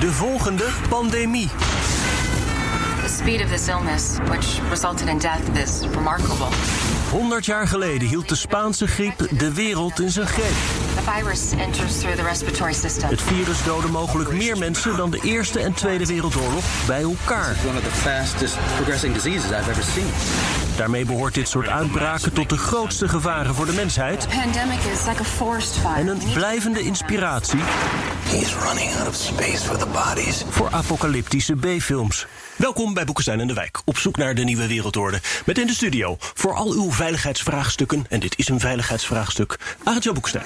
De volgende pandemie. The speed of this illness, which resulted in death, is remarkable. 100 jaar geleden hield de Spaanse griep de wereld in zijn greep. The virus enters through the respiratory system. Het virus doodde mogelijk meer mensen dan de Eerste en Tweede Wereldoorlog bij elkaar. One of the fastest progressing diseases I've ever seen. Daarmee behoort dit soort uitbraken tot de grootste gevaren voor de mensheid Pandemic is like a forest fire. en een blijvende inspiratie He's running out of space for the bodies. voor apocalyptische B-films. Welkom bij Boekenstein en de Wijk, op zoek naar de nieuwe wereldorde. Met in de studio voor al uw veiligheidsvraagstukken, en dit is een veiligheidsvraagstuk, Arjo Boekenstein.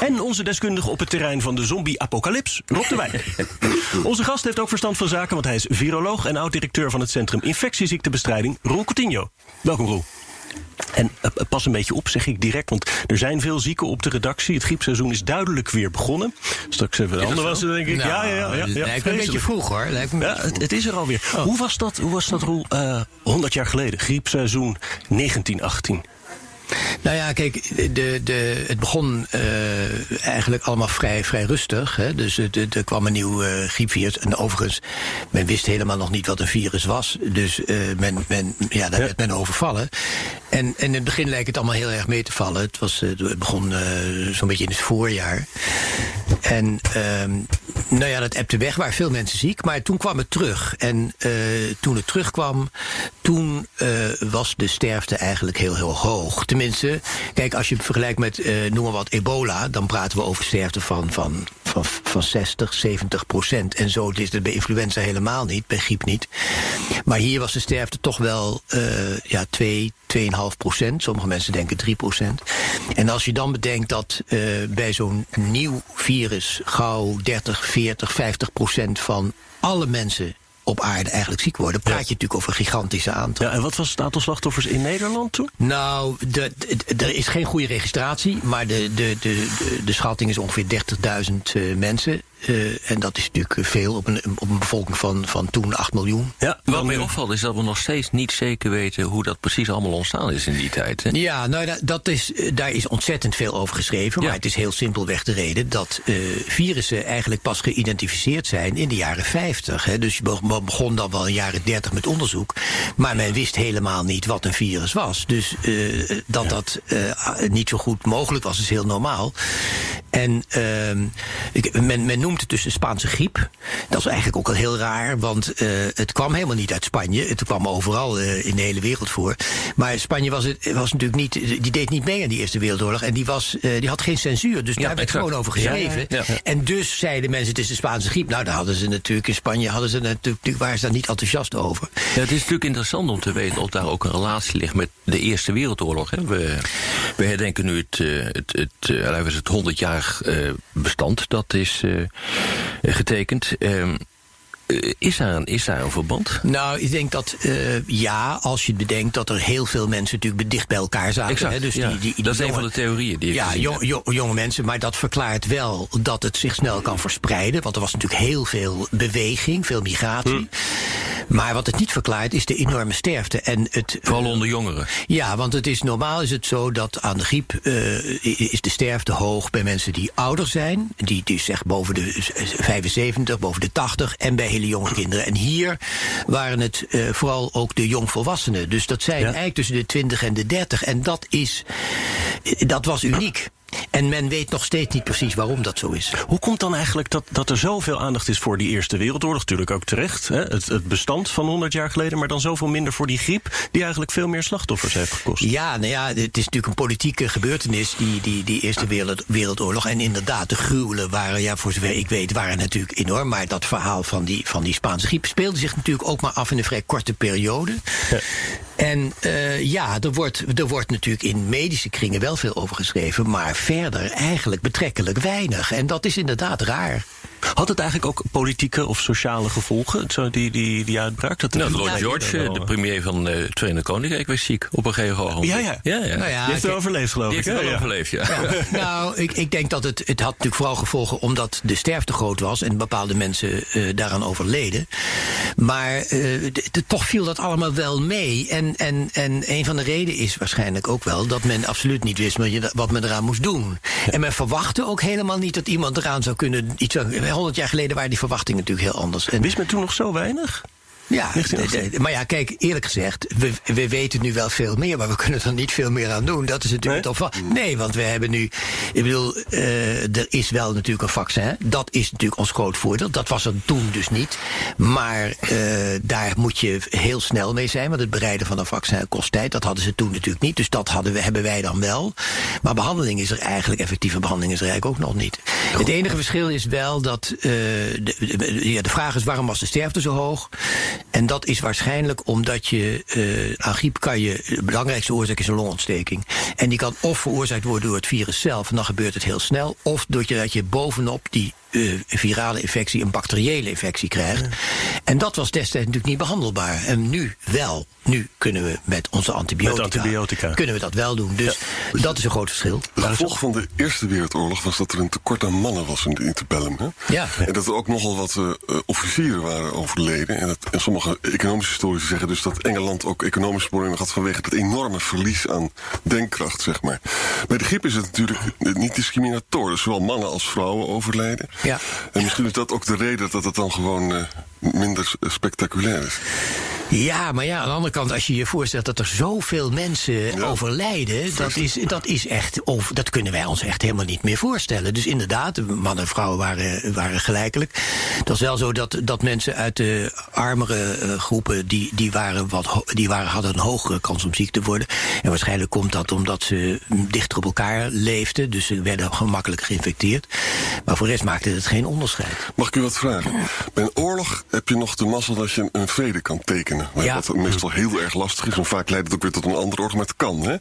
En onze deskundige op het terrein van de zombie-apocalyps, Rob de Wijk. Onze gast heeft ook verstand van zaken, want hij is viroloog en oud-directeur van het Centrum Infectieziektebestrijding, Roel Coutinho. Welkom Roel. En eh, pas een beetje op, zeg ik direct, want er zijn veel zieken op de redactie. Het griepseizoen is duidelijk weer begonnen. Straks even de handen wassen, denk ik. ja, ja, ja. ja, ja lijkt me een beetje vroeg hoor. Lijkt me Ja, beetje het, het is er alweer. Oh. Hoe was dat, hoe was dat Roel, eh 100 jaar geleden? Griepseizoen 1918. Nou ja, kijk, de, de, het begon eh, eigenlijk allemaal vrij, vrij rustig. Hè? Dus er kwam een nieuw eh, griepvirus. En overigens, men wist helemaal nog niet wat een virus was. Dus eh, men, men, ja, daar Ja. werd men overvallen. En, en in het begin leek het allemaal heel erg mee te vallen. Het, was, het begon zo'n beetje in het voorjaar. En ehm, nou ja, dat ebte weg, waren veel mensen ziek. Maar toen kwam het terug. En toen het terugkwam, toen was de sterfte eigenlijk heel, heel hoog. Tenminste, kijk, als je het vergelijkt met, eh, noem maar wat, ebola... dan praten we over sterfte van, van, van, van 60, 70 procent. En zo is het bij influenza helemaal niet, bij griep niet. Maar hier was de sterfte toch wel eh, ja, 2, 2,5 procent. Sommige mensen denken 3 procent. En als je dan bedenkt dat eh, bij zo'n nieuw virus gauw 30, 40, 50 procent van alle mensen op aarde eigenlijk ziek worden, praat je natuurlijk over een gigantische aantal. Ja, en wat was het aantal slachtoffers in Nederland toen? Nou, er is geen goede registratie, maar de, de, de, de, de schatting is ongeveer 30.000 eh, mensen. Eh, en dat is natuurlijk veel op een, op een bevolking van, van toen 8 miljoen. Ja, Wat mij opvalt is dat we nog steeds niet zeker weten hoe dat precies allemaal ontstaan is in die tijd. Hè? Ja, nou, dat, dat is, eh, daar is ontzettend veel over geschreven. Maar het is heel simpelweg de reden dat eh, virussen eigenlijk pas geïdentificeerd zijn in de jaren 50. Hè. Dus je be- begon dan wel in de jaren 30 met onderzoek. Maar men wist helemaal niet wat een virus was. Dus eh, dat dat eh, niet zo goed mogelijk was, is heel normaal. En ehm, men, men, noemt het dus de Spaanse griep. Dat is eigenlijk ook al heel raar, want eh, het kwam helemaal niet uit Spanje. Het kwam overal eh, in de hele wereld voor. Maar Spanje was, het, was natuurlijk niet, die deed niet mee aan die Eerste Wereldoorlog. En die, was, eh, die had geen censuur, dus ja, daar werd gewoon over geschreven. En dus zeiden mensen, het is de Spaanse griep. Nou, daar hadden ze natuurlijk, in Spanje hadden ze natuurlijk, waren ze daar niet enthousiast over. het is natuurlijk interessant om te weten of daar ook een relatie ligt met de Eerste Wereldoorlog. Hè? We, we herdenken nu het, het, het, het, het 100 jaar eh, bestand dat is eh, getekend. Ehm, eh, is daar, een, is daar een verband? Nou, ik denk dat ja, als je bedenkt dat er heel veel mensen natuurlijk dicht bij elkaar zaten. Hè? Dus die, die, dat is een van de theorieën die ik Ja, jong, jong, jonge mensen, maar dat verklaart wel dat het zich snel kan verspreiden. Want er was natuurlijk heel veel beweging, veel migratie. Hm. Maar wat het niet verklaart is de enorme sterfte. En het, Vooral onder jongeren. ja, want het is normaal is het zo dat aan de griep eh, is de sterfte hoog bij mensen die ouder zijn. Die, die zeg boven de z- 75, boven de 80 en bij hele jonge kinderen. En hier waren het eh, vooral ook de jongvolwassenen. Dus dat zijn eigenlijk tussen de 20 en de 30. En dat is, eh, dat was uniek. En men weet nog steeds niet precies waarom dat zo is. Hoe komt dan eigenlijk dat, dat er zoveel aandacht is voor die Eerste Wereldoorlog? Natuurlijk ook terecht, hè? Het, het bestand van 100 jaar geleden, maar dan zoveel minder voor die griep, die eigenlijk veel meer slachtoffers heeft gekost. Ja, nou ja, het is natuurlijk een politieke gebeurtenis, die, die, die Eerste wereld, Wereldoorlog. En inderdaad, de gruwelen waren, ja, voor zover ik weet, waren natuurlijk enorm. Maar dat verhaal van die, van die Spaanse griep speelde zich natuurlijk ook maar af in een vrij korte periode. En eh, ja, er wordt, er wordt natuurlijk in medische kringen wel veel over geschreven, maar verder eigenlijk betrekkelijk weinig. En dat is inderdaad raar. Had het eigenlijk ook politieke of sociale gevolgen, zo die, die, die uitbraak? Dat Nou, Lloyd George, eh, de premier van eh, het Verenigd Koninkrijk, was ziek op een gegeven moment. Ja, ja. ja, ja. Nou ja, Die heeft het overleefd, geloof Die ik. heeft het hè? wel Ja. overleefd, ja. Nou, ik, ik denk dat het, het had natuurlijk vooral gevolgen omdat de sterfte groot was en bepaalde mensen eh, daaraan overleden. Maar eh, toch viel dat allemaal wel mee. En, en, en een van de redenen is waarschijnlijk ook wel dat men absoluut niet wist wat, je, wat men eraan moest doen. En men verwachtte ook helemaal niet dat iemand eraan zou kunnen. Iets, 100 jaar geleden waren die verwachtingen natuurlijk heel anders. En, Wist men toen nog zo weinig? Ja, 1918. d- d- maar ja, kijk, eerlijk gezegd, we, we weten nu wel veel meer, maar we kunnen er niet veel meer aan doen. Dat is natuurlijk Nee? toch wel. Nee, want we hebben nu. Ik bedoel, eh, er is wel natuurlijk een vaccin. Dat is natuurlijk ons groot voordeel. Dat was er toen dus niet. Maar eh, daar moet je heel snel mee zijn, want het bereiden van een vaccin kost tijd. Dat hadden ze toen natuurlijk niet. Dus dat hadden we, hebben wij dan wel. Maar behandeling is er eigenlijk, effectieve behandeling is er eigenlijk ook nog niet. Het enige verschil is wel dat. eh, de, de- ja, de vraag is waarom was de sterfte zo hoog? En dat is waarschijnlijk omdat je eh aan griep kan je. De belangrijkste oorzaak is een longontsteking. En die kan of veroorzaakt worden door het virus zelf, en dan gebeurt het heel snel. Of doordat je bovenop die eh, virale infectie een bacteriële infectie krijgt. En dat was destijds natuurlijk niet behandelbaar. En nu wel. Nu kunnen we met onze antibiotica. Met antibiotica. Kunnen we dat wel doen. Dus dat is een groot verschil. Het gevolg van de Eerste Wereldoorlog was dat er een tekort aan mannen was in de interbellum. Hè? Ja. En dat er ook nogal wat eh, eh, officieren waren overleden. En, dat, en sommige economische historici zeggen dus dat Engeland ook economische problemen had vanwege dat enorme verlies aan denkkracht, zeg maar. Bij de griep is het natuurlijk niet discriminator. Dus zowel mannen als vrouwen overlijden. Ja. En misschien is dat ook de reden dat het dan gewoon eh, minder spectaculair is. Ja, maar ja, aan de andere kant, als je je voorstelt dat er zoveel mensen overlijden, dat is, dat is echt, over, dat kunnen wij ons echt helemaal niet meer voorstellen. Dus inderdaad, de mannen en vrouwen waren, waren gelijkelijk. Dat is wel zo dat, dat mensen uit de armere eh, groepen, die, die, waren wat, die waren, hadden een hogere kans om ziek te worden. En waarschijnlijk komt dat omdat ze dichter op elkaar leefden, dus ze werden gemakkelijk geïnfecteerd. Maar voor de rest maakte het geen onderscheid. Mag ik u wat vragen? Bij een oorlog heb je nog de mazzel dat je een vrede kan tekenen. Ja. Wat meestal heel erg lastig is. En vaak leidt het ook weer tot een andere oorlog, maar het kan. Hè?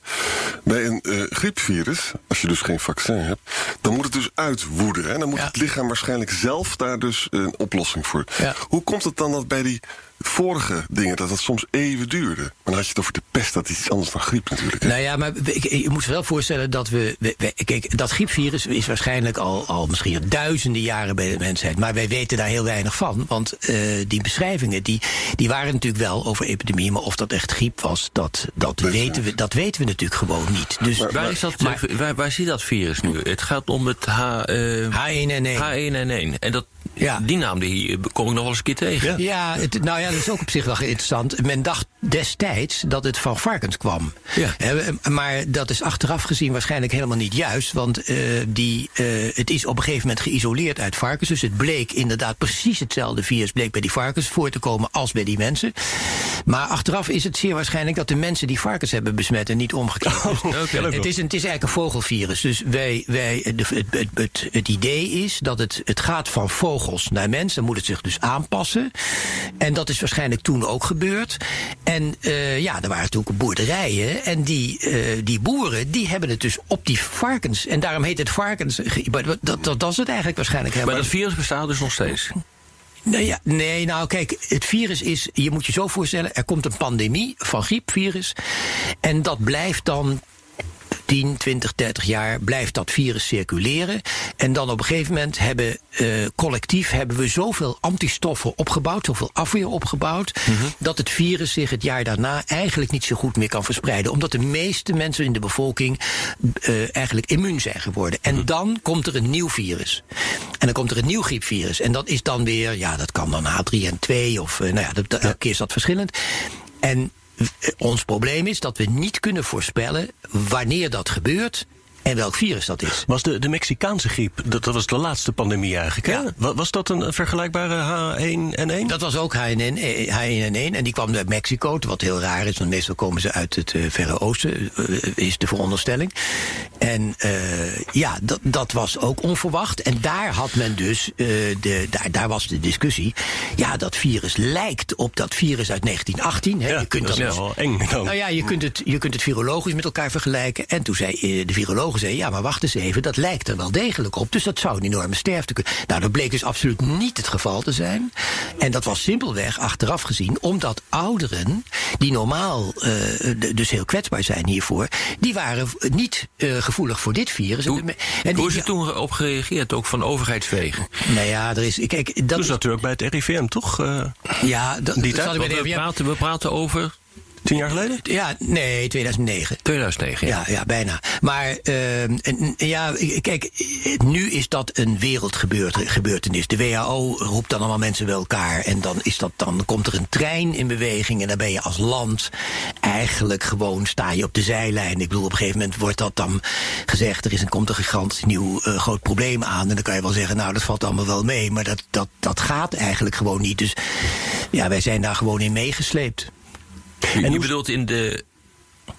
Bij een eh, griepvirus, als je dus geen vaccin hebt, dan moet het dus uitwoeden. Hè? Dan moet Ja. het lichaam waarschijnlijk zelf daar dus een oplossing voor. Ja. Hoe komt het dan dat bij die vorige dingen, dat het soms even duurde? Maar dan had je het over de pest, dat is iets anders dan griep natuurlijk. hè? Nou ja, maar je moet je wel voorstellen dat we, we- we- Kijk, dat griepvirus is waarschijnlijk al, al misschien duizenden jaren bij de mensheid. Maar wij weten daar heel weinig van. Want eh, die beschrijvingen die, die waren natuurlijk wel over epidemieën. Maar of dat echt griep was, dat, dat, weten, we, dat weten we natuurlijk gewoon niet. Dus Waar, is dat, Maar- eh, waar, waar zit dat virus nu? Het gaat om het H, eh, H1N1. H1N1. En dat, Ja. die naam die kom ik nog wel eens een keer tegen. Ja, het, nou ja, dat is ook op zich wel interessant. Men dacht destijds dat het van varkens kwam. Ja. Maar dat is achteraf gezien waarschijnlijk helemaal niet juist. Want eh, die, eh, het is op een gegeven moment geïsoleerd uit varkens. Dus het bleek inderdaad precies hetzelfde virus bleek bij die varkens voor te komen als bij die mensen. Maar achteraf is het zeer waarschijnlijk dat de mensen die varkens hebben besmet en niet omgekeerd. Oké. het, is een, het is eigenlijk een vogelvirus. Dus wij, wij, het, het, het idee is dat het, het gaat van vogels naar mensen. Dan moet het zich dus aanpassen. En dat is waarschijnlijk toen ook gebeurd. En eh, ja, er waren toen ook boerderijen. En die, eh, die boeren, die hebben het dus op die varkens. En daarom heet het varkens. maar Dat, dat, dat is het eigenlijk waarschijnlijk Maar helemaal. dat virus bestaat dus nog steeds. Nou ja, nee, nou kijk, het virus is, je moet je zo voorstellen, er komt een pandemie van griepvirus. En dat blijft dan 10, 20, 30 jaar blijft dat virus circuleren. En dan op een gegeven moment hebben eh, collectief hebben we zoveel antistoffen opgebouwd, zoveel afweer opgebouwd, dat het virus zich het jaar daarna eigenlijk niet zo goed meer kan verspreiden. Omdat de meeste mensen in de bevolking eh, eigenlijk immuun zijn geworden. En dan komt er een nieuw virus. En dan komt er een nieuw griepvirus. En dat is dan weer, ja, dat kan dan H3N2 of, eh, nou ja, dat, elke keer is dat verschillend. En ons probleem is dat we niet kunnen voorspellen wanneer dat gebeurt en welk virus dat is. Was de, de Mexicaanse griep, dat, dat was de laatste pandemie eigenlijk, hè? Ja. Wa- Was dat een vergelijkbare H1N1? Dat was ook H1N1 H1N1 en die kwam uit Mexico, wat heel raar is, want meestal komen ze uit het eh, Verre Oosten, eh, is de veronderstelling. En eh, ja, dat, dat was ook onverwacht. En daar had men dus, de, daar, daar was de discussie, ja, dat virus lijkt op dat virus uit 1918. Hè. Ja, je kunt dat is wel eng dan. Nou ja, je kunt, het, je kunt het virologisch met elkaar vergelijken. En toen zei de virologen virologen zeiden, ja, maar wacht eens even, dat lijkt er wel degelijk op. Dus dat zou een enorme sterfte kunnen. Nou, dat bleek dus absoluut niet het geval te zijn. En dat was simpelweg achteraf gezien, omdat ouderen, die normaal uh, dus heel kwetsbaar zijn hiervoor, die waren niet uh, gevoelig voor dit virus. Hoe, en hoe is er toen op gereageerd, ook van overheidswegen? Nou ja, er is. Kijk, dat dus natuurlijk bij het RIVM, toch? Uh, ja, dat, die tijd. We, praten, we praten over Tien jaar geleden? Ja, nee, 2009. 2009, ja. Ja, ja bijna. Maar uh, ja, kijk, nu is dat een wereldgebeurtenis. De WHO roept dan allemaal mensen bij elkaar. En dan, is dat, dan komt er een trein in beweging. En dan ben je als land eigenlijk gewoon sta je op de zijlijn. Ik bedoel, op een gegeven moment wordt dat dan gezegd. Er is een, komt een gigantisch nieuw uh, groot probleem aan. En dan kan je wel zeggen, nou, dat valt allemaal wel mee. Maar dat, dat, dat gaat eigenlijk gewoon niet. Dus ja, wij zijn daar gewoon in meegesleept. En je bedoelt in de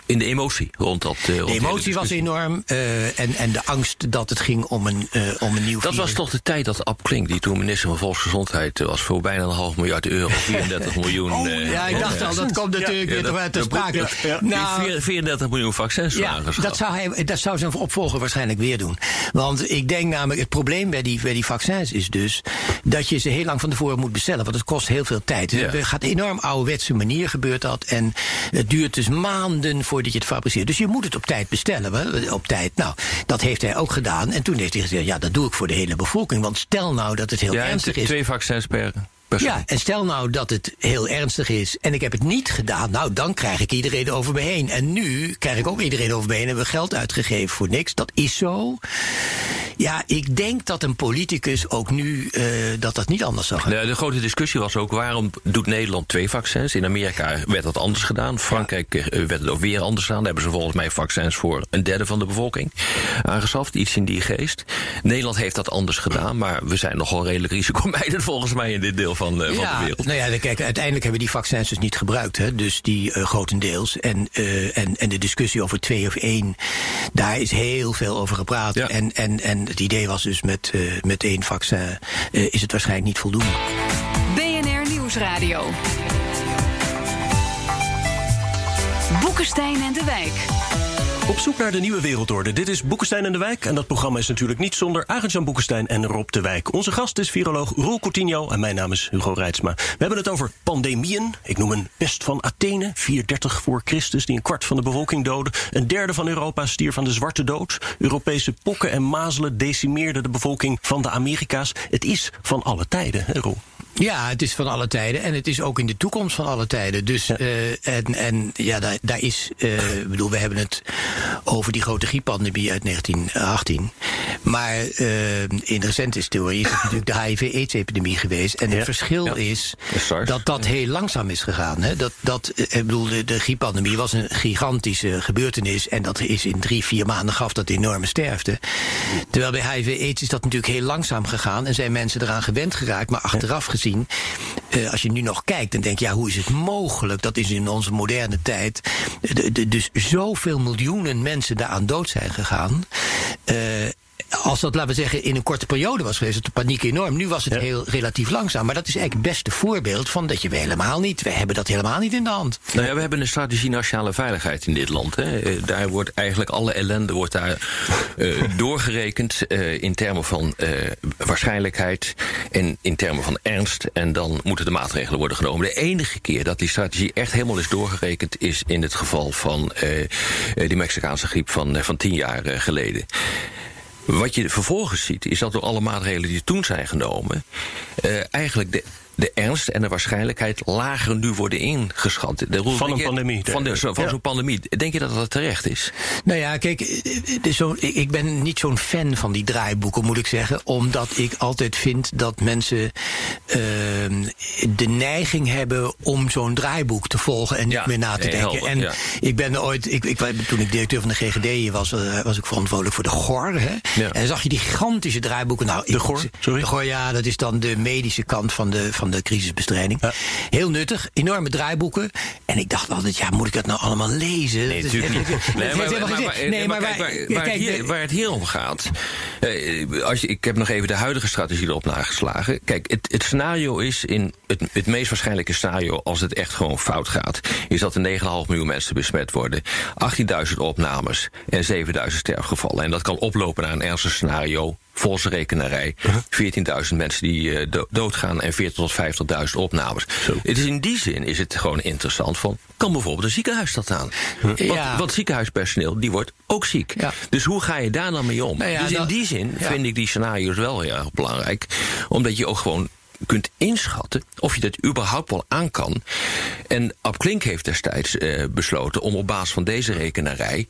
in de emotie rond dat. Uh, rond de emotie was enorm. Uh, en, en de angst dat het ging om een, uh, om een nieuw. Dat was toch de tijd dat Ab Klink, die toen minister van Volksgezondheid was, voor bijna een half miljard euro, 34 miljoen. Oh, ja, ik dat komt natuurlijk weer ja, te sprake. Ja, nou, 34 miljoen vaccins ja, dat zou, hij, dat zou zijn opvolger waarschijnlijk weer doen. Want ik denk namelijk, het probleem bij die, bij die vaccins is dus dat je ze heel lang van tevoren moet bestellen, want het kost heel veel tijd. Het gaat enorm ouderwetse manier gebeurt dat. En het duurt dus maanden voor voordat je het fabriceert. Dus je moet het op tijd bestellen. Op tijd. Nou, dat heeft hij ook gedaan. En toen heeft hij gezegd: ja, dat doe ik voor de hele bevolking. Want stel nou dat het heel ernstig is. Twee vaccins per. Ja, en stel nou dat het heel ernstig is en ik heb het niet gedaan, nou dan krijg ik iedereen over me heen. En nu krijg ik ook iedereen over me heen en hebben we geld uitgegeven voor niks. Dat is zo. Ja, ik denk dat een politicus ook nu uh, dat dat niet anders zou gaan. De, de, grote discussie was ook waarom doet Nederland twee vaccins? In Amerika werd dat anders gedaan. Frankrijk ja. Eh, werd het ook weer anders gedaan. Daar hebben ze volgens mij vaccins voor een derde van de bevolking aangeschaft. Iets in die geest. Nederland heeft dat anders gedaan, maar we zijn nogal redelijk risicomijdend volgens mij in dit deel van, uh, ja, van de wereld. Nou ja, kijk, uiteindelijk hebben die vaccins dus niet gebruikt. Hè? Dus die uh, grotendeels. En, uh, en, en de discussie over twee of één, daar is heel veel over gepraat. Ja. En, en, en het idee was dus met, uh, met één vaccin uh, is het waarschijnlijk niet voldoende. BNR Nieuwsradio. Boekenstein en de Wijk. Op zoek naar de nieuwe wereldorde. Dit is Boekenstein en de Wijk. En dat programma is natuurlijk niet zonder Arend-Jan Boekenstein en Rob de Wijk. Onze gast is viroloog Roel Coutinho en mijn naam is Hugo Reitsma. We hebben het over pandemieën. Ik noem een pest van Athene, 430 voor Christus, die een kwart van de bevolking doodde. Een derde van Europa stier van de zwarte dood. Europese pokken en mazelen decimeerden de bevolking van de Amerika's. Het is van alle tijden, hè Roel? Ja, het is van alle tijden en het is ook in de toekomst van alle tijden. Dus ja. Uh, en, en ja, daar, daar is, uh, ik bedoel, we hebben het over die grote grieppandemie uit 1918. Maar uh, in recente historie is het natuurlijk de HIV-AIDS-epidemie geweest. En het verschil ja. is dat dat heel langzaam is gegaan. Hè? Dat, dat, ik bedoel, de, de grieppandemie was een gigantische gebeurtenis. En dat is in drie, vier maanden gaf dat enorme sterfte. Terwijl bij HIV-AIDS is dat natuurlijk heel langzaam gegaan. En zijn mensen eraan gewend geraakt. Maar achteraf gezien Uh, als je nu nog kijkt, dan denk je, ja, hoe is het mogelijk? Dat is in onze moderne tijd. De, de, dus zoveel miljoenen mensen daaraan dood zijn gegaan. Uh, als dat, laten we zeggen, in een korte periode was geweest, de paniek enorm. Nu was het ja. heel relatief langzaam. Maar dat is eigenlijk het beste voorbeeld van dat je we helemaal niet, we hebben dat helemaal niet in de hand. Nou ja, we hebben een strategie nationale veiligheid in dit land. Hè. Daar wordt eigenlijk alle ellende wordt daar uh, doorgerekend uh, in termen van uh, waarschijnlijk en in termen van ernst. En dan moeten de maatregelen worden genomen. De enige keer dat die strategie echt helemaal is doorgerekend, is in het geval van die Mexicaanse griep van, van tien jaar geleden. Wat je vervolgens ziet, is dat door alle maatregelen die toen zijn genomen, uh, eigenlijk de de ernst en de waarschijnlijkheid lager nu worden ingeschat. Van een je, pandemie. Van, de, van ja. zo'n pandemie. Denk je dat dat terecht is? Nou ja, kijk, zo, ik ben niet zo'n fan van die draaiboeken, moet ik zeggen. Omdat ik altijd vind dat mensen uh, de neiging hebben om zo'n draaiboek te volgen en niet meer na te denken. helder, en ja. ik ben ooit, ik, ik, toen ik directeur van de GGD was, uh, was ik verantwoordelijk voor de GOR. Hè? En dan zag je die gigantische draaiboeken. Nou, de GOR? Sorry? De GOR, ja, dat is dan de medische kant van de. Van van de crisisbestrijding. Heel nuttig, enorme draaiboeken. En ik dacht altijd, ja, moet ik dat nou allemaal lezen? Nee, natuurlijk niet. Nee, maar, helemaal maar, geen maar- zin. nee, maar kijk, waar- waar, waar, kijk, het hier, waar het hier om gaat. eh, als je, ik heb nog even de huidige strategie erop nageslagen. Kijk, het, het scenario is in het, het meest waarschijnlijke scenario, als het echt gewoon fout gaat, is dat er 9,5 miljoen mensen besmet worden, 18.000 opnames en 7.000 sterfgevallen. En dat kan oplopen naar een ernstig scenario. Volgens rekenarij 14.000 mensen die eh, do- doodgaan en 40.000 tot 50.000 opnames. Het is in die zin is het gewoon interessant van kan bijvoorbeeld een ziekenhuis dat aan? Want, Ja. want ziekenhuispersoneel die wordt ook ziek. Ja. Dus hoe ga je daar dan mee om? Nou ja, dus in dat- die zin ja. vind ik die scenario's wel heel erg belangrijk. Omdat je ook gewoon kunt inschatten of je dat überhaupt wel aan kan. En Ab Klink heeft destijds eh, besloten om op basis van deze rekenarij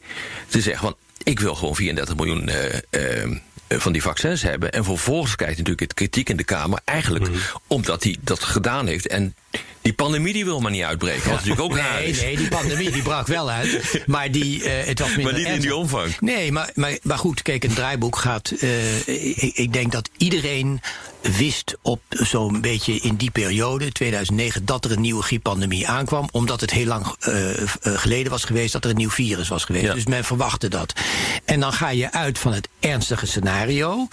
te zeggen van ik wil gewoon 34 miljoen eh, eh, van die vaccins hebben. En vervolgens krijgt natuurlijk het kritiek in de Kamer. Eigenlijk Mhm. omdat hij dat gedaan heeft. En die pandemie die wil maar niet uitbreken. Wat natuurlijk ook raar Nee, is. nee, die pandemie die brak wel uit. Maar, die, eh, het was minder Maar niet in die omvang. Nee, maar, maar, maar goed, kijk, een draaiboek gaat. eh, ik, ik denk dat iedereen wist op zo'n beetje in die periode, 2009, dat er een nieuwe grieppandemie aankwam. Omdat het heel lang eh, geleden was geweest dat er een nieuw virus was geweest. Ja. Dus men verwachtte dat. En dan ga je uit van het ernstige scenario.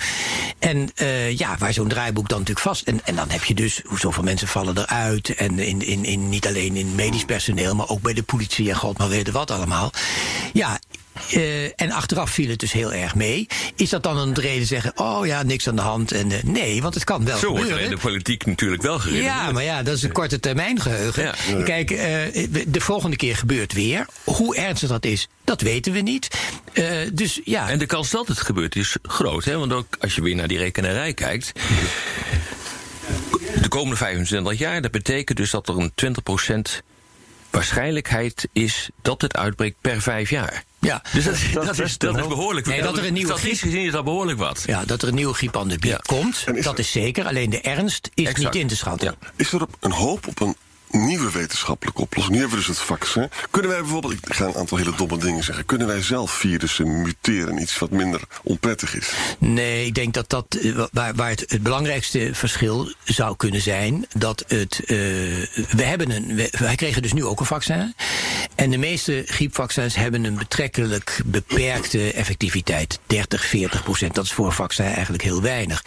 En ja, waar zo'n draaiboek dan natuurlijk vast. En, en dan heb je dus zoveel mensen vallen eruit. En in, in, in, niet alleen in medisch personeel, maar ook bij de politie en god maar weten wat allemaal. Ja. eh, en achteraf viel het dus heel erg mee. Is dat dan een reden zeggen: oh ja, niks aan de hand? En eh, nee, want het kan wel Zo wordt er gebeuren. in de politiek natuurlijk wel geredeneerd. Ja, maar ja, dat is een korte termijn geheugen. Ja. Kijk, eh, de volgende keer gebeurt weer. Hoe ernstig dat is, dat weten we niet. Eh, dus ja. En de kans dat het gebeurt is groot. Hè? Want ook als je weer naar die rekenarij kijkt. De komende 25 jaar, dat betekent dus dat er een 20% waarschijnlijkheid is dat het uitbreekt per vijf jaar. Ja. Dus dat, is, dat is behoorlijk. Nee, dat er een nieuwe gezien is dat behoorlijk wat. Ja, dat er een nieuwe grieppandemie Ja. komt, is dat er- is zeker. Alleen de ernst is Exact. niet in te schatten. Ja. Is er op een hoop op een nieuwe wetenschappelijke oplossing? Nu hebben we dus het vaccin. Kunnen wij bijvoorbeeld, ik ga een aantal hele domme dingen zeggen. Kunnen wij zelf virussen muteren? Iets wat minder onprettig is. Nee, ik denk dat dat eh, waar, waar het, het belangrijkste verschil zou kunnen zijn. Dat het. eh, we hebben een. wij kregen dus nu ook een vaccin. En de meeste griepvaccins hebben een betrekkelijk beperkte effectiviteit. 30, 40 procent. Dat is voor een vaccin eigenlijk heel weinig.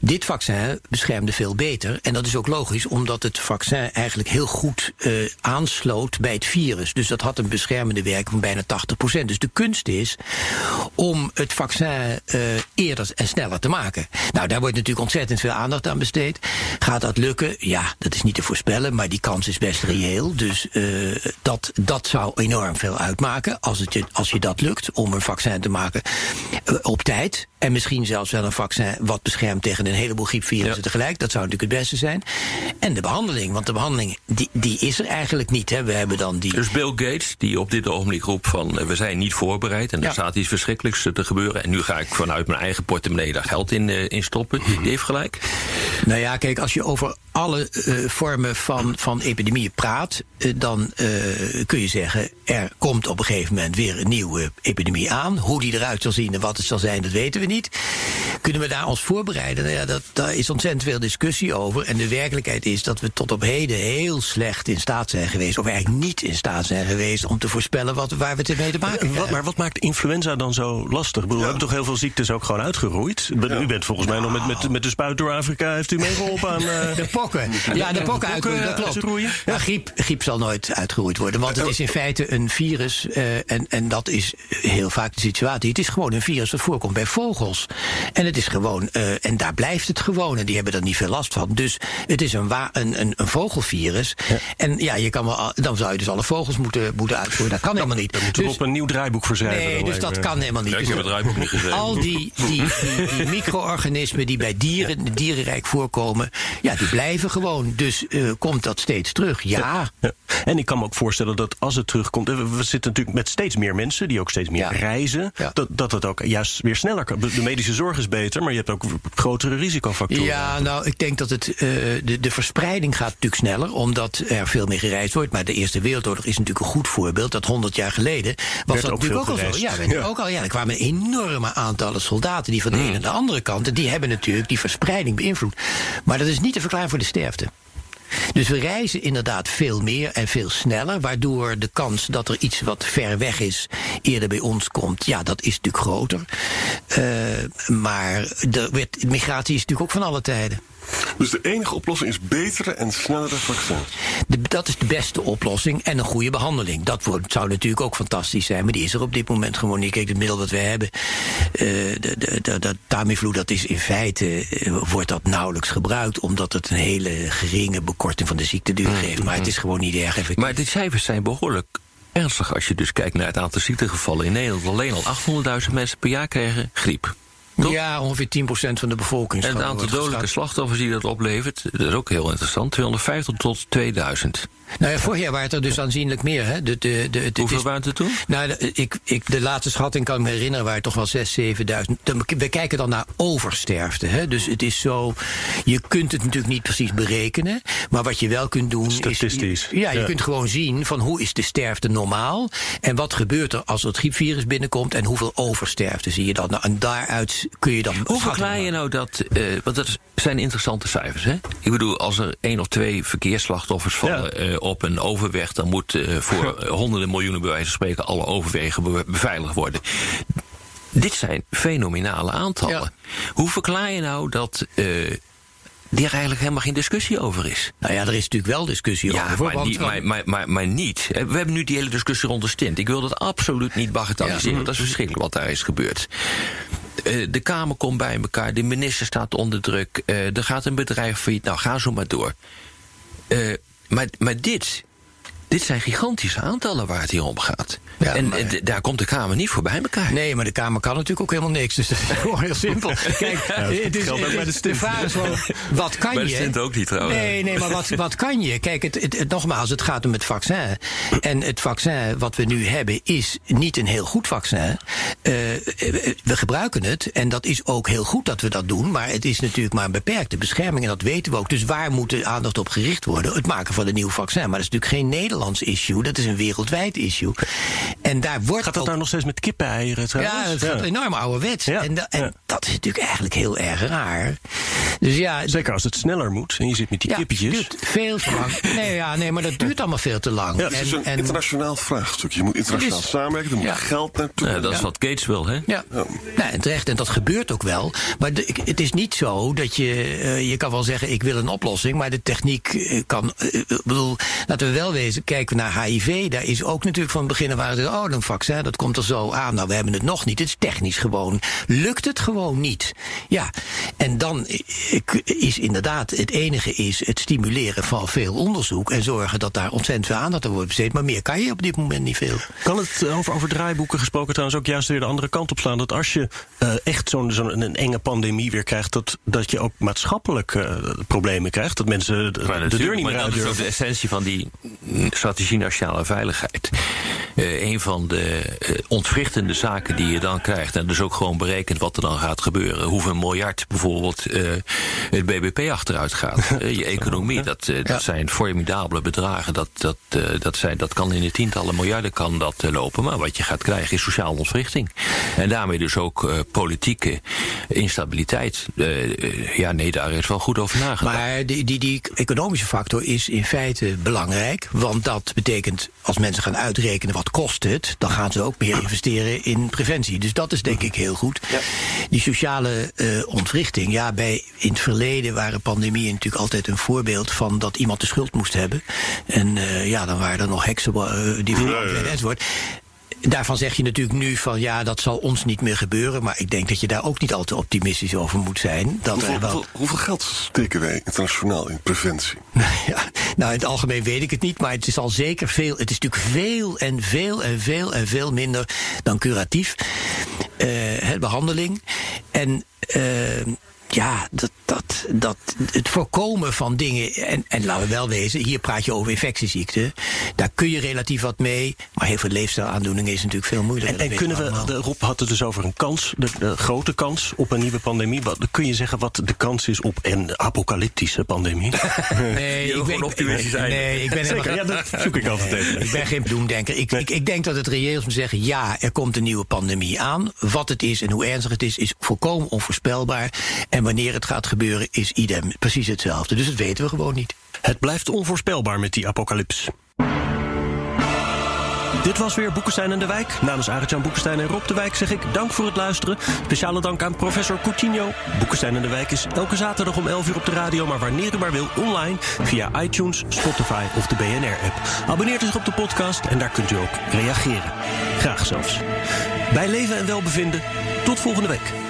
Dit vaccin beschermde veel beter. En dat is ook logisch, omdat het vaccin eigenlijk heel goed eh, aansloot bij het virus. Dus dat had een beschermende werking van bijna 80 procent. Dus de kunst is om het vaccin eh, eerder en sneller te maken. Nou, daar wordt natuurlijk ontzettend veel aandacht aan besteed. Gaat dat lukken? Ja, dat is niet te voorspellen, maar die kans is best reëel. Dus eh, dat, dat zou enorm veel uitmaken als, het je, als je dat lukt om een vaccin te maken eh, op tijd. En misschien zelfs wel een vaccin wat beschermt tegen een heleboel griepvirussen Ja. tegelijk. Dat zou natuurlijk het beste zijn. En de behandeling, want de behandeling die, die is er eigenlijk niet. Hè. We hebben dan die. Dus Bill Gates, die op dit ogenblik roept van eh, we zijn niet voorbereid en er Ja. staat iets verschrikkelijks te gebeuren en nu ga ik vanuit mijn eigen portemonnee daar geld in, eh, in stoppen. Die heeft gelijk. Nou ja, kijk, als je over alle vormen van, van epidemieën praat, dan kun je zeggen, er komt op een gegeven moment weer een nieuwe epidemie aan. Hoe die eruit zal zien en wat het zal zijn, dat weten we niet. Kunnen we daar ons voorbereiden? Nou ja, dat, daar is ontzettend veel discussie over. En de werkelijkheid is dat we tot op heden heel slecht in staat zijn geweest, of eigenlijk niet in staat zijn geweest, om te voorspellen wat, waar we het mee te maken Wat, hebben. maar wat maakt influenza dan zo lastig? Ik bedoel, We hebben toch heel veel ziektes ook gewoon uitgeroeid? U bent volgens mij nog met, met, met de spuit door Afrika. Heeft u meegeholpen aan... eh, De pokken. Ja, de pokken uitroeien, dat klopt. uitroeien? Ja, griep, griep zal nooit uitgeroeid worden. Want het is in feite een virus. eh, en, en dat is heel vaak de situatie. Het is gewoon een virus dat voorkomt bij vogels. En het is gewoon. eh, en daar blijft het gewoon. En die hebben er niet veel last van. Dus het is een, wa- een, een, een vogelvirus. En ja, je kan wel, dan zou je dus alle vogels moeten, moeten uitvoeren. Dat kan helemaal niet. Daar moeten we Dus- op een nieuw draaiboek voor schrijven. Nee, dan dus dat kan helemaal niet. Ja, Dus draaiboek niet geschreven. Al die, die, die, die micro-organismen die bij dieren, het dierenrijk voorkomen, ja, die blijven gewoon. Dus eh, komt dat steeds terug? Ja. Ja. En ik kan me ook voorstellen dat als het terugkomt. eh, We zitten natuurlijk met steeds meer mensen die ook steeds meer Ja. reizen. Ja. Dat, dat het ook juist weer sneller kan. De medische zorg is beter, maar je hebt ook grotere risicofactoren. Ja, nou, ik denk dat het, eh, de, de verspreiding gaat natuurlijk sneller, omdat er veel meer gereisd wordt. Maar de Eerste Wereldoorlog is natuurlijk een goed voorbeeld. Dat 100 jaar geleden was Werd dat ook natuurlijk veel ook al zo. Ja, werd Ja. ook al, ja, er kwamen enorme aantallen soldaten die van de ene naar de andere kant. En die hebben natuurlijk die verspreiding beïnvloed. Maar dat is niet te verklaren voor de sterfte. Dus we reizen inderdaad veel meer en veel sneller, waardoor de kans dat er iets wat ver weg is eerder bij ons komt, ja, dat is natuurlijk groter. Uh, maar de, migratie is natuurlijk ook van alle tijden. Dus de enige oplossing is betere en snellere vaccins? De, dat is de beste oplossing en een goede behandeling. Dat wordt, zou natuurlijk ook fantastisch zijn, maar die is er op dit moment gewoon niet. Kijk, het middel dat we hebben, uh, de, de, de, Tamiflu, dat is in feite, uh, wordt dat nauwelijks gebruikt, omdat het een hele geringe bekorting van de ziekteduur mm, geeft. Maar het is gewoon niet erg effectief. Maar de cijfers zijn behoorlijk ernstig als je dus kijkt naar het aantal ziektegevallen. In Nederland alleen al 800.000 mensen per jaar krijgen griep. Ja, ongeveer 10% van de bevolking. En het aantal dodelijke slachtoffers die dat oplevert, dat is ook heel interessant. 250 tot 2000. Nou ja, vorig jaar waren het er dus aanzienlijk meer. Hè? De, de, de, Hoeveel waren het er toen? Nou, de, ik, ik, de laatste schatting kan ik me herinneren, waren toch wel 6.000, 7.000. We kijken dan naar oversterfte. Hè? Dus het is zo, je kunt het natuurlijk niet precies berekenen. Maar wat je wel kunt doen Statistisch. is... Ja, je kunt gewoon zien van hoe is de sterfte normaal. En wat gebeurt er als het griepvirus binnenkomt. En hoeveel oversterfte zie je dan. Nou, en daaruit kun je dan... Hoe verklaar je nou dat... Uh, want dat zijn interessante cijfers, hè? Ik bedoel, als er één of twee verkeersslachtoffers vallen... Ja. Uh, op een overweg, dan moet uh, voor honderden miljoenen bij wijze van spreken alle overwegen beveiligd worden. Dit zijn fenomenale aantallen. Hoe verklaar je nou dat uh, die er eigenlijk helemaal geen discussie over is. Nou ja, er is natuurlijk wel discussie ja, over. Maar, niet, maar, maar, maar, maar, niet. We hebben nu die hele discussie rond de stint. Ik wil dat absoluut niet bagatelliseren, ja. want dat is verschrikkelijk wat daar is gebeurd. De Kamer komt bij elkaar, de minister staat onder druk, uh, er gaat een bedrijf failliet. Nou, ga zo maar door. Uh, maar, maar dit, dit zijn gigantische aantallen waar het hier om gaat. Ja, en, maar... daar komt de Kamer niet voor bij elkaar. Nee, maar de Kamer kan natuurlijk ook helemaal niks. Dus dat is gewoon heel simpel. Kijk, ja, het is, het bij de, de vraag is gewoon, wat kan bij je? De ook niet trouwens. Nee, nee, maar wat, wat kan je? Kijk, het, het, het, nogmaals, het gaat om het vaccin. En het vaccin wat we nu hebben is niet een heel goed vaccin. Uh, we gebruiken het en dat is ook heel goed dat we dat doen. Maar het is natuurlijk maar een beperkte bescherming en dat weten we ook. Dus waar moet de aandacht op gericht worden? Het maken van een nieuw vaccin. Maar dat is natuurlijk geen Nederlands issue, dat is een wereldwijd issue. En daar wordt gaat dat ook... nou nog steeds met kippeneieren Ja, het gaat enorm ouderwets. Ja. En, da en ja. dat is natuurlijk eigenlijk heel erg raar. Dus ja, Zeker als het sneller moet en je zit met die ja, kippetjes. Het duurt veel te lang. Nee, ja, nee, maar dat duurt allemaal veel te lang. Ja, het is een en, internationaal vraagstuk. Je moet internationaal samenwerken, er moet geld naartoe. Ja, dat is wat Gates wil, hè? Ja, ja. Nou, en terecht. En dat gebeurt ook wel. Maar de, het is niet zo dat je... Uh, je kan wel zeggen, ik wil een oplossing, maar de techniek uh, kan... Uh, bedoel, laten we wel wezen, kijken we naar HIV. Daar is ook natuurlijk van het begin waar ze oh, een vaccin, dat komt er zo aan. Nou, we hebben het nog niet. Het is technisch gewoon. Lukt het gewoon niet. Ja, en dan is inderdaad het enige is het stimuleren van veel onderzoek en zorgen dat daar ontzettend veel aandacht aan wordt besteed. Maar meer kan je op dit moment niet veel. Kan het over, over draaiboeken gesproken trouwens ook juist weer de andere kant op slaan? Dat als je uh, echt zo'n zo'n een enge pandemie weer krijgt, dat, dat je ook maatschappelijk uh, problemen krijgt. Dat mensen de, de deur niet meer uit durven. Dat is ook de essentie van die strategie nationale veiligheid. Uh, een van de uh, ontwrichtende zaken die je dan krijgt, en dus ook gewoon berekent wat er dan gaat gebeuren. Hoeveel miljard bijvoorbeeld uh, het BBP achteruit gaat. je economie, dat, dat ja. zijn formidabele bedragen. Dat, dat, dat, zijn, dat kan in de tientallen miljarden kan dat lopen. Maar wat je gaat krijgen is sociale ontwrichting. En daarmee dus ook politieke instabiliteit. ja, nee, daar is wel goed over nagedacht. Maar die, die, die economische factor is in feite belangrijk. Want dat betekent, als mensen gaan uitrekenen wat kost het, dan gaan ze ook meer investeren in preventie. Dus dat is denk ik heel goed. Ja. Die sociale uh, ontwrichting, ja, bij in het verleden waren pandemieën natuurlijk altijd een voorbeeld van dat iemand de schuld moest hebben. En uh, ja, dan waren er nog heksen uh, die werden enzovoort daarvan zeg je natuurlijk nu van ja, dat zal ons niet meer gebeuren. Maar ik denk dat je daar ook niet al te optimistisch over moet zijn. Dat hoeveel, wel... hoeveel, hoeveel, geld steken wij internationaal in preventie? ja, nou, in het algemeen weet ik het niet. Maar het is al zeker veel. Het is natuurlijk veel en veel en veel en veel minder dan curatief. Uh, behandeling. En. Uh, ja, dat, dat, dat, het voorkomen van dingen. En, en laten we wel wezen, hier praat je over infectieziekten. Daar kun je relatief wat mee. Maar heel veel leefstijlaandoeningen is natuurlijk veel moeilijker. En, en kunnen we, de, Rob had het dus over een kans, de, de, grote kans op een nieuwe pandemie. Wat, kun je zeggen wat de kans is op een apocalyptische pandemie? nee, ik ben, optimistisch ik, nee, ik ben Zeker, ja, dat zoek ik altijd even. Ik ben geen doemdenker. Ik, nee. ik, ik denk dat het reëel is om te zeggen: ja, er komt een nieuwe pandemie aan. Wat het is en hoe ernstig het is, is volkomen onvoorspelbaar. En wanneer het gaat gebeuren is idem precies hetzelfde. Dus dat weten we gewoon niet. Het blijft onvoorspelbaar met die apocalyps. Dit was weer Boekenstein en de Wijk. Namens Arjan Boekenstein en Rob de Wijk zeg ik dank voor het luisteren. Speciale dank aan professor Coutinho. Boekenstein en de Wijk is elke zaterdag om 11 uur op de radio... maar wanneer u maar wil online via iTunes, Spotify of de BNR-app. Abonneert u zich op de podcast en daar kunt u ook reageren. Graag zelfs. Bij leven en welbevinden. Tot volgende week.